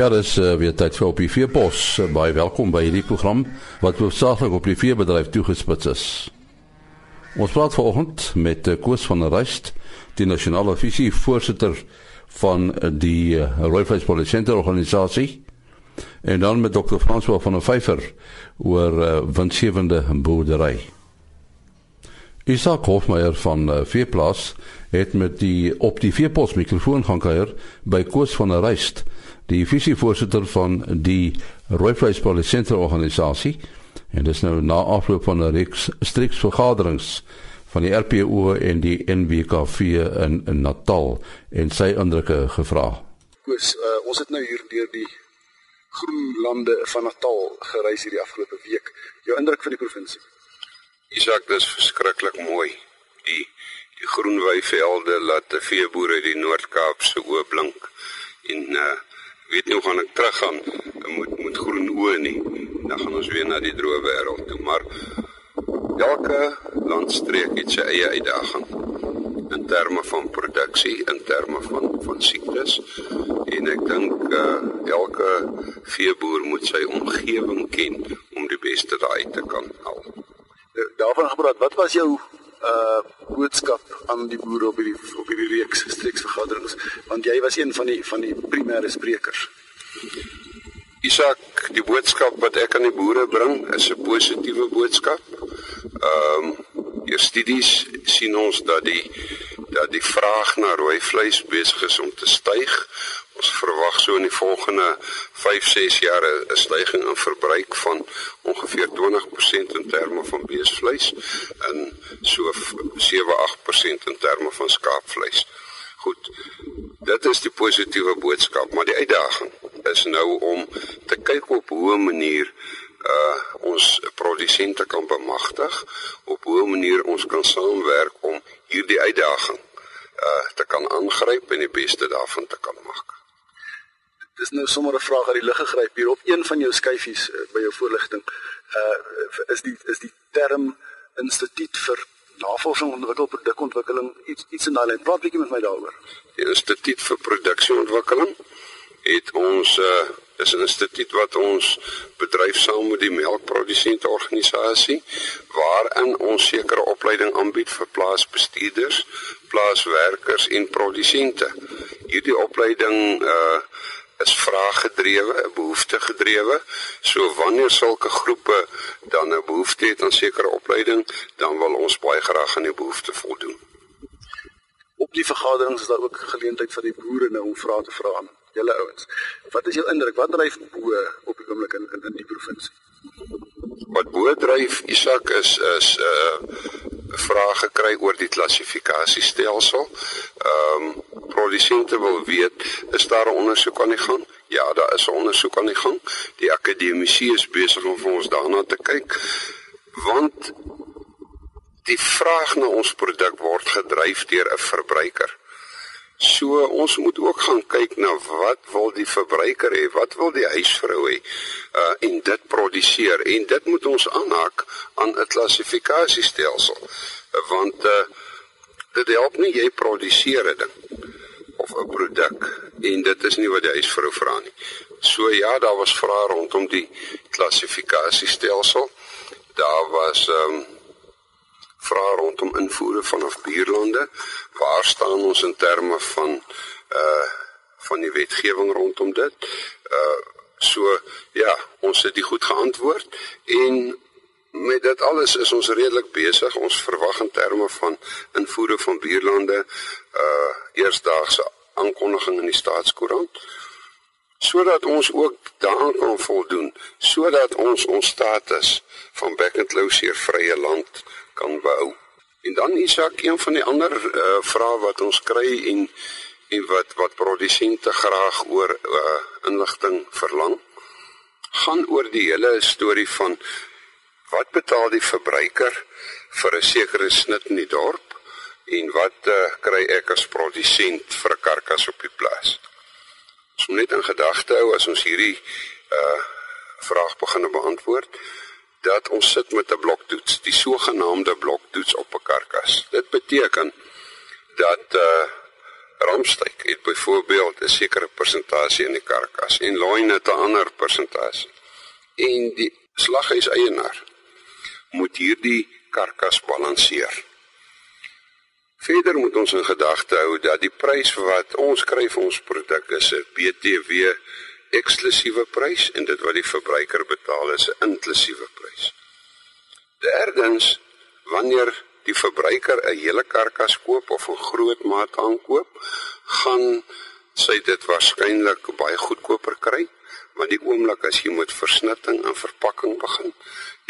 Ja, dis uh, weer tyd vir op die veepos. Uh, baie welkom by hierdie program wat hoofsaaklik op die veebedryf toegespits is. Ons praat vanoggend met uh, Koos van der Rust, die nasionale visie voorsitter van uh, die uh, Rooi Vleis Producente organisasie en dan met Dr. François van der Vyver oor uh, winsgewende boerdery. Isak Hofmeyer van uh, Veeplaas het met die op die veepos mikrofoon gaan kuier by Koos van der Rust die visievoorsitter van die Rooivleis Producente organisasie en dis nou na afloop van 'n reeks striks vergaderings van die RPO en die NWKV in, in Natal en sy indrukke gevra. Koos, uh, ons het nou hier deur die groen lande van Natal gereis hierdie afgelope week. Jou indruk van die provinsie? Isak, dis verskriklik mooi. Die die groen weivelde laat die veeboere die Noord-Kaap se oë blink en uh, weet nie hoe gaan ek teruggaan moet moet groen oë nie. Dan gaan ons weer na die droë wêreld toe maar elke landstreek het sy eie uitdaging in terme van produksie in terme van van siektes. En ek dink uh, elke veeboer moet sy omgewing ken om die beste daai te kan haal. Daarvan gepraat wat was jou uh boodskap aan die boere op hierdie op hierdie reeks streeksvergaderings want jy was een van die van die primêre sprekers. Isak, die boodskap wat ek aan die boere bring is 'n positiewe boodskap. Ehm um, hier studies sien ons dat die dat die vraag na rooi vleis besig is om te styg. Ons verwag so in die volgende 5-6 jaar 'n stygings in verbruik van ongeveer 20% in terme van beesvleis en so 7-8% in terme van skaapvleis. Goed. Dit is die positiewe boodskap, maar die uitdaging is nou om te kyk op hoe 'n manier uh ons produsente kan bemagtig, op hoe 'n manier ons kan saamwerk om hierdie uitdaging uh te kan aangryp en die beste daarvan te kan maak dis nou sommer 'n vraag uit die lug gegryp hier op een van jou skyfies uh, by jou voorligting. Uh is die is die term instituut vir navorsing ontwikkel produkontwikkeling iets iets in daai lyn. Praat bietjie met my daaroor. Die instituut vir produksieontwikkeling het ons uh is 'n instituut wat ons bedryf saam met die melkprodusente organisasie waarin ons sekere opleiding aanbied vir plaasbestuurders, plaaswerkers en produsente. Hierdie opleiding uh is vraaggedrewe, 'n behoefte gedrewe. So wanneer sulke groepe dan 'n behoefte het aan sekere opleiding, dan wil ons baie graag aan die behoefte voldoen. Op die vergaderings is daar ook geleentheid vir die boere nou om vrae te vra aan julle ouens. Wat is jou indruk? Wat dryf boere op die oomblik in, in in die provinsie? Wat boere dryf, Isak, is is 'n uh, vraag gekry oor die klassifikasiestelsel. Ehm um, produsente wil weet, is daar 'n ondersoek aan die gang? Ja, daar is 'n ondersoek aan die gang. Die akademici is besig om vir ons daarna te kyk want die vraag na ons produk word gedryf deur 'n verbruiker. So ons moet ook gaan kyk na wat wil die verbruiker hê, wat wil die huisvrou hê uh en dit produseer en dit moet ons aanhaak aan 'n klassifikasiestelsel want uh dit help nie jy produseer 'n ding of 'n produk en dit is nie wat die huisvrou vra nie. So ja, daar was vrae rondom die klassifikasiestelsel. Daar was ehm um, vrae rondom invoere vanaf buurlande. Waar staan ons in terme van uh van die wetgewing rondom dit? Uh so ja, ons het dit goed geantwoord en met dit alles is ons redelik besig. Ons verwag in terme van invoere van buurlande uh eersdaagse aankondiging in die staatskoerant sodat ons ook daaraan kan voldoen sodat ons ons status van back and closure vrye land kan bou. En dan is ook een van die ander uh, vrae wat ons kry en en wat wat produsente graag oor uh, inligting verlang gaan oor die hele storie van wat betaal die verbruiker vir 'n sekere snit in die dorp en wat uh, kry ek as produsent vir 'n karkas op die plaas. Ons moet net in gedagte hou as ons hierdie uh vraag begin beantwoord dat ons sit met 'n bloktoets, die sogenaamde bloktoets op 'n karkas. Dit beteken dat uh Ramsteik het byvoorbeeld 'n sekere persentasie in die karkas en loin het 'n ander persentasie. En die slaghuis eienaar moet hierdie karkas balanseer. Verder moet ons in gedagte hou dat die prys wat ons kry vir ons produk is 'n BTW eksklusiewe prys en dit wat die verbruiker betaal is 'n inklusiewe prys. Derdens, wanneer die verbruiker 'n hele karkas koop of 'n groot maat aankoop, gaan sy dit waarskynlik baie goedkoper kry, want die oomblik as jy met versnitting en verpakking begin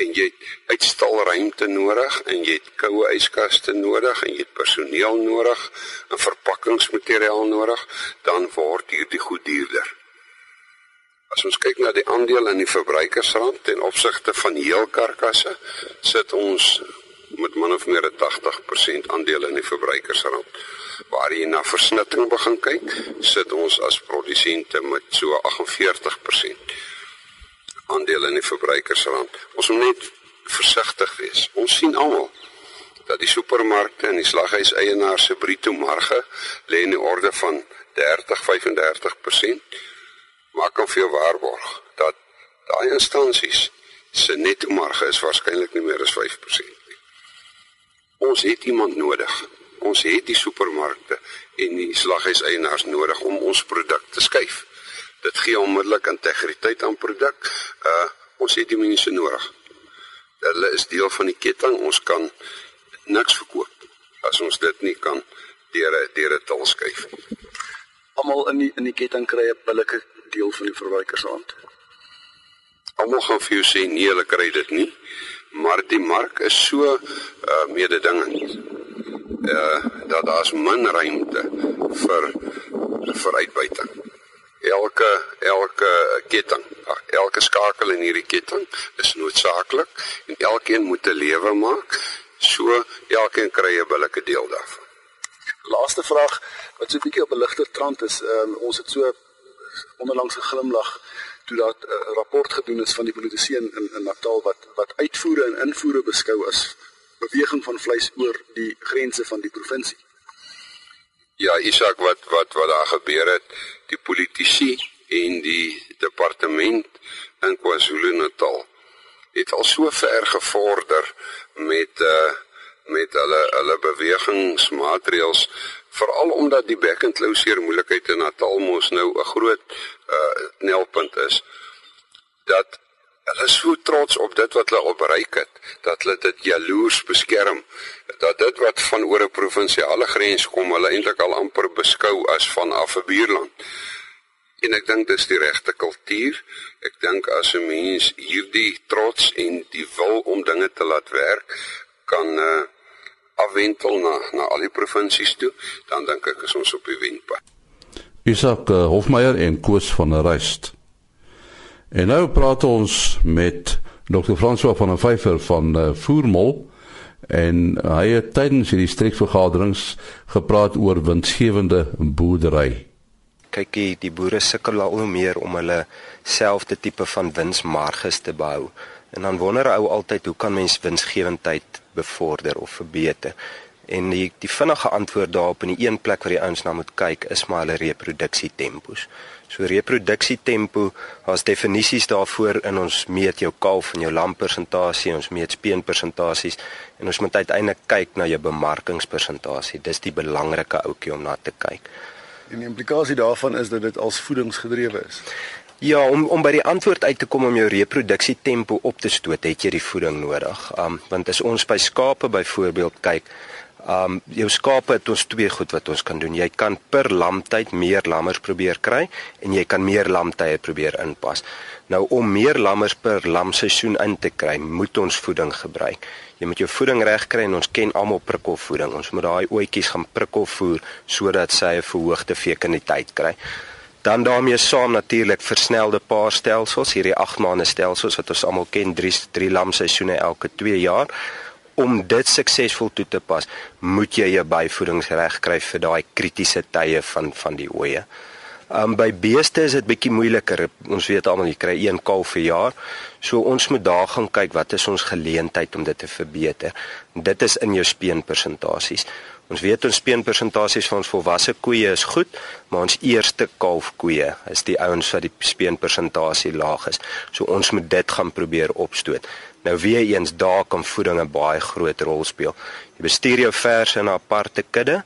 en jy het uitstalruimte nodig en jy het koue yskaste nodig en jy het personeel nodig en verpakkingsmateriaal nodig, dan word hierdie goed duurder. As ons kyk na die aandeel in die verbruikersrand ten opsigte van heel karkasse, sit ons met min of meer 'n 80% aandeel in die verbruikersrand. Waar jy na versnitting begin kyk, sit ons as produsente met so 48% aandeel in die verbruikersrand. Ons moet net versigtig wees. Ons sien almal dat die supermarkte en die slaghuis eienaars se bruto marge lê in die orde van 30-35%. Maar kan jou waarborg dat daai instansies se netto marge is waarskynlik nie meer as 5% ons het iemand nodig. Ons het die supermarkte en die slaghuiseienaars nodig om ons produk te skuif. Dit gee onmiddellik integriteit aan produk. Uh ons het die mense nodig. Hulle is deel van die ketting. Ons kan niks verkoop as ons dit nie kan deur 'n deur 'n tal skuif. Almal in die in die ketting kry 'n billike deel van die verbruikershand. Almal gaan vir jou sê nee, hulle kry dit nie maar die mark is so uh, mededingend. Uh dat daar's min ruimte vir vir uitbuiting. Elke elke ketting, elke skakel in hierdie ketting is noodsaaklik en elkeen moet 'n lewe maak. So elkeen kry 'n billike deel daarvan. Laaste vraag wat so 'n bietjie op 'n ligter trant is, um, ons het so onderlangs 'n glimlag toe dat 'n uh, rapport gedoen is van die politisie in, in in Natal wat wat uitvoere en invoere beskou as beweging van vleis oor die grense van die provinsie. Ja, Isak wat wat wat daar gebeur het, die politisie en die departement in KwaZulu-Natal het al so ver gevorder met uh met hulle hulle bewegingsmaatreëls veral omdat die closure moeilikheid in Natal mos nou 'n groot uh knelpunt is dat hulle so trots op dit wat hulle opbereik het dat hulle dit jaloers beskerm dat dit wat van oor 'n provinsiale grens kom hulle eintlik al amper beskou as van af 'n buurland. En ek dink dis die regte kultuur. Ek dink as 'n mens hierdie trots en die wil om dinge te laat werk kan uh afwentel na na al die provinsies toe, dan dink ek is ons op die wenpad. Isak uh, Hofmeyer en Koos van der Rust. En nou praat ons met Dr. François van der Vyver van uh, Voermol en hy het tydens hierdie streekvergaderings gepraat oor winsgewende boerdery. Kyk, die, die boere sukkel al hoe meer om hulle selfde tipe van winsmarges te behou. En dan wonder ou altyd hoe kan mens winsgewendheid bevorder of verbeter? En die die vinnige antwoord daarop in die een plek waar die ouens na moet kyk is maar hulle reproduksietempos. So reproduksietempo, daar's definisies daarvoor in ons meet jou kalf en jou lam persentasie, ons meet speen persentasies en ons moet uiteindelik kyk na jou bemarkingspersentasie. Dis die belangrike ouetjie om na te kyk. En die implikasie daarvan is dat dit als voedingsgedrewe is. Ja, om om by die antwoord uit te kom om jou reproduksietempo op te stoot, het jy die voeding nodig. Um want as ons by skape byvoorbeeld kyk, um jou skape het ons twee goed wat ons kan doen. Jy kan per lamtyd meer lammers probeer kry en jy kan meer lamtye probeer inpas. Nou om meer lammers per lamseisoen in te kry, moet ons voeding gebruik. Jy moet jou voeding reg kry en ons ken almal prikkelvoeding. Ons moet daai oetjies gaan prikkelvoer sodat sy 'n verhoogde fekaliteit kry. Dan daarmee saam natuurlik versnelde paarstelsels, hierdie 8 maande stelsels wat ons almal ken, 3 3 lamseisoene elke 2 jaar. Om dit suksesvol toe te pas, moet jy jou byvoedingsreg kry vir daai kritiese tye van van die oeye. Um by beeste is dit bietjie moeiliker. Ons weet almal jy kry een kalf per jaar. So ons moet daar gaan kyk wat is ons geleentheid om dit te verbeter. Dit is in jou speenpersentasies Ons weet ons speenpersentasies van ons volwasse koeie is goed, maar ons eerste kalfkoeie is die ouens wat die speenpersentasie laag is. So ons moet dit gaan probeer opstoot. Nou weer eens daar kan voeding 'n baie groot rol speel. Jy bestuur jou verse in 'n aparte kudde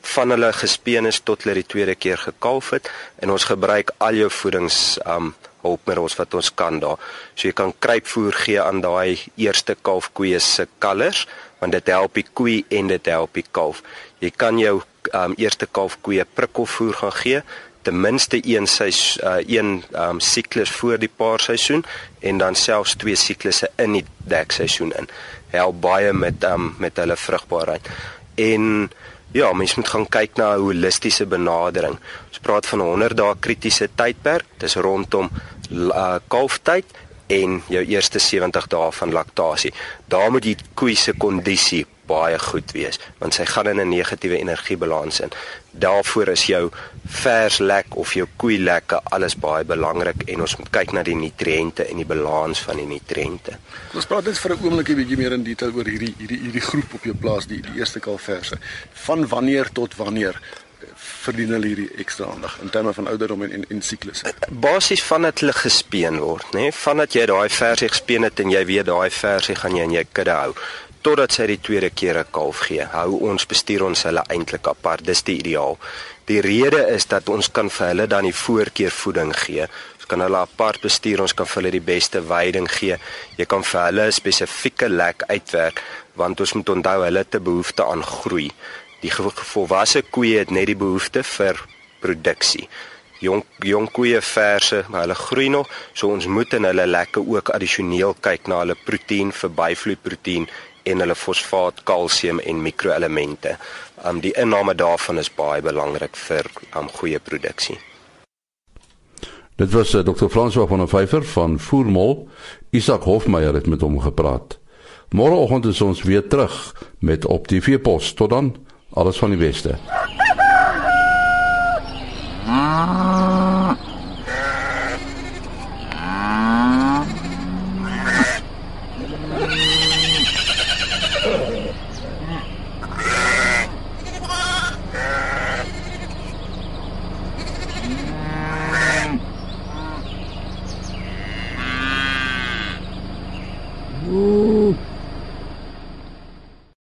van hulle gespeen is tot hulle die tweede keer gekalf het en ons gebruik al jou voedings um hulpmiddels wat ons kan daar. So jy kan kruipvoer gee aan daai eerste kalfkoeie se kalvers want dit help die koei en dit help die kalf. Jy kan jou um eerste kalfkoeie prikkelvoer gaan gee ten minste een seisoen uh, een um siklus voor die paarseisoen en dan selfs twee siklusse in die dekseisoen in. Help baie met um met hulle vrugbaarheid. En ja, mens moet gaan kyk na 'n holistiese benadering. Ons praat van 'n 100 dae kritiese tydperk. Dis rondom uh, kalftyd en jou eerste 70 dae van laktasie. Daar moet die koei se kondisie baie goed wees want sy gaan in 'n negatiewe energiebalans in. Daarvoor is jou vers lek of jou koei lekke alles baie belangrik en ons moet kyk na die nutriënte en die balans van die nutriënte. Ons praat net vir 'n oomblik 'n bietjie meer in detail oor hierdie hierdie hierdie groep op jou plaas die die eerste kalverse. Van wanneer tot wanneer verdien hulle hierdie ekstra aandag in terme van ouderdom en en, en siklusse. Basies vandat hulle gespeen word, nê, nee? vandat jy daai versie gespeen het en jy weet daai versie gaan jy in jou kudde hou totdat sy die tweede keer 'n kalf gee. Hou ons bestuur ons hulle eintlik apart. Dis die ideaal. Die rede is dat ons kan vir hulle dan die voorkeur voeding gee. Ons kan hulle apart bestuur, ons kan vir hulle die beste veiding gee. Jy kan vir hulle 'n spesifieke lek uitwerk want ons moet onthou hulle 'n behoefte aan groei. Die volwasse koeie het net die behoefte vir produksie. Jong jong koeie verse, maar hulle groei nog, so ons moet in hulle lekke ook addisioneel kyk na hulle proteïen vir byvloeiproteïen en hulle fosfaat, kalsium en mikroelemente. Um die inname daarvan is baie belangrik vir um goeie produksie. Dit was eh, uh, Dr. François van der Vyver van Voormol. Isak Hofmeyer het met hom gepraat. Môreoggend is ons weer terug met op die veepos. Tot dan, alles van die beste. Ah.